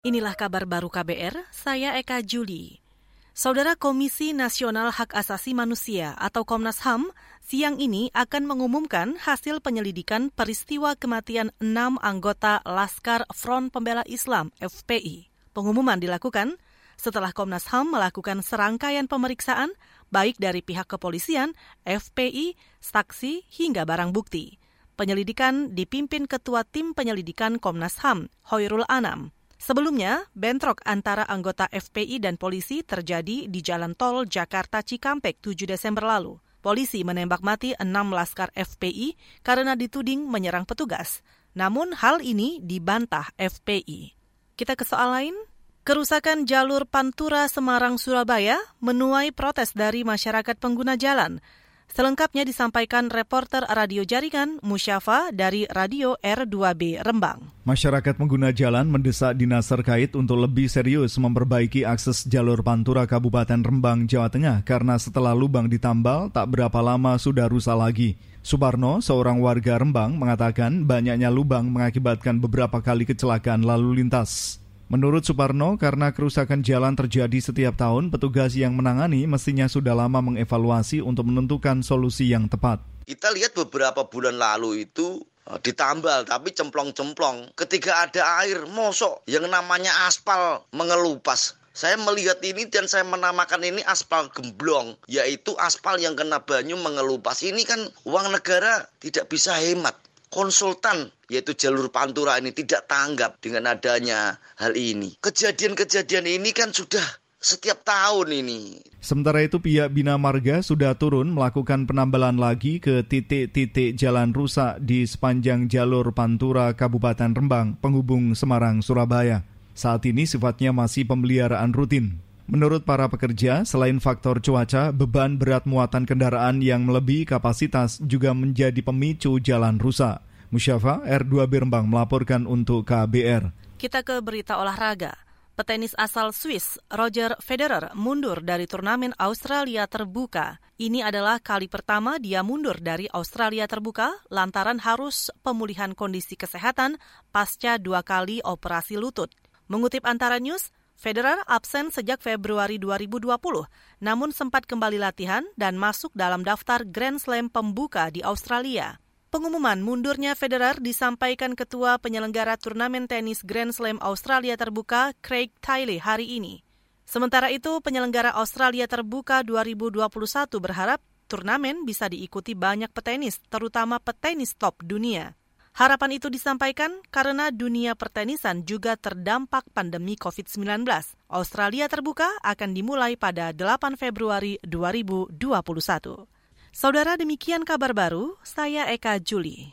Inilah kabar baru KBR, saya Eka Juli. Saudara Komisi Nasional Hak Asasi Manusia atau Komnas HAM siang ini akan mengumumkan hasil penyelidikan peristiwa kematian enam anggota Laskar Front Pembela Islam FPI. Pengumuman dilakukan setelah Komnas HAM melakukan serangkaian pemeriksaan baik dari pihak kepolisian, FPI, saksi hingga barang bukti. Penyelidikan dipimpin Ketua Tim Penyelidikan Komnas HAM, Hoirul Anam. Sebelumnya, bentrok antara anggota FPI dan polisi terjadi di Jalan Tol Jakarta Cikampek 7 Desember lalu. Polisi menembak mati enam laskar FPI karena dituding menyerang petugas. Namun hal ini dibantah FPI. Kita ke soal lain. Kerusakan jalur Pantura Semarang Surabaya menuai protes dari masyarakat pengguna jalan. Selengkapnya disampaikan reporter radio jaringan Musyafa dari Radio R2B Rembang. Masyarakat pengguna jalan mendesak dinas terkait untuk lebih serius memperbaiki akses jalur Pantura Kabupaten Rembang, Jawa Tengah karena setelah lubang ditambal tak berapa lama sudah rusak lagi. Suparno, seorang warga Rembang, mengatakan banyaknya lubang mengakibatkan beberapa kali kecelakaan lalu lintas. Menurut Suparno, karena kerusakan jalan terjadi setiap tahun, petugas yang menangani mestinya sudah lama mengevaluasi untuk menentukan solusi yang tepat. Kita lihat beberapa bulan lalu itu eh, ditambal tapi cemplong-cemplong. Ketika ada air, mosok yang namanya aspal mengelupas. Saya melihat ini dan saya menamakan ini aspal gemblong, yaitu aspal yang kena banyu mengelupas. Ini kan uang negara tidak bisa hemat konsultan yaitu jalur Pantura ini tidak tanggap dengan adanya hal ini. Kejadian-kejadian ini kan sudah setiap tahun ini. Sementara itu pihak Bina Marga sudah turun melakukan penambalan lagi ke titik-titik jalan rusak di sepanjang jalur Pantura Kabupaten Rembang penghubung Semarang Surabaya. Saat ini sifatnya masih pemeliharaan rutin. Menurut para pekerja, selain faktor cuaca, beban berat muatan kendaraan yang melebihi kapasitas juga menjadi pemicu jalan rusak. Musyafa R2 Birembang melaporkan untuk KBR. Kita ke berita olahraga. Petenis asal Swiss, Roger Federer, mundur dari turnamen Australia Terbuka. Ini adalah kali pertama dia mundur dari Australia Terbuka lantaran harus pemulihan kondisi kesehatan pasca dua kali operasi lutut. Mengutip Antara News, Federer absen sejak Februari 2020, namun sempat kembali latihan dan masuk dalam daftar Grand Slam pembuka di Australia. Pengumuman mundurnya Federer disampaikan Ketua Penyelenggara Turnamen Tenis Grand Slam Australia Terbuka Craig Tiley hari ini. Sementara itu, penyelenggara Australia Terbuka 2021 berharap turnamen bisa diikuti banyak petenis, terutama petenis top dunia. Harapan itu disampaikan karena dunia pertenisan juga terdampak pandemi COVID-19. Australia terbuka akan dimulai pada 8 Februari 2021. Saudara demikian kabar baru, saya Eka Juli.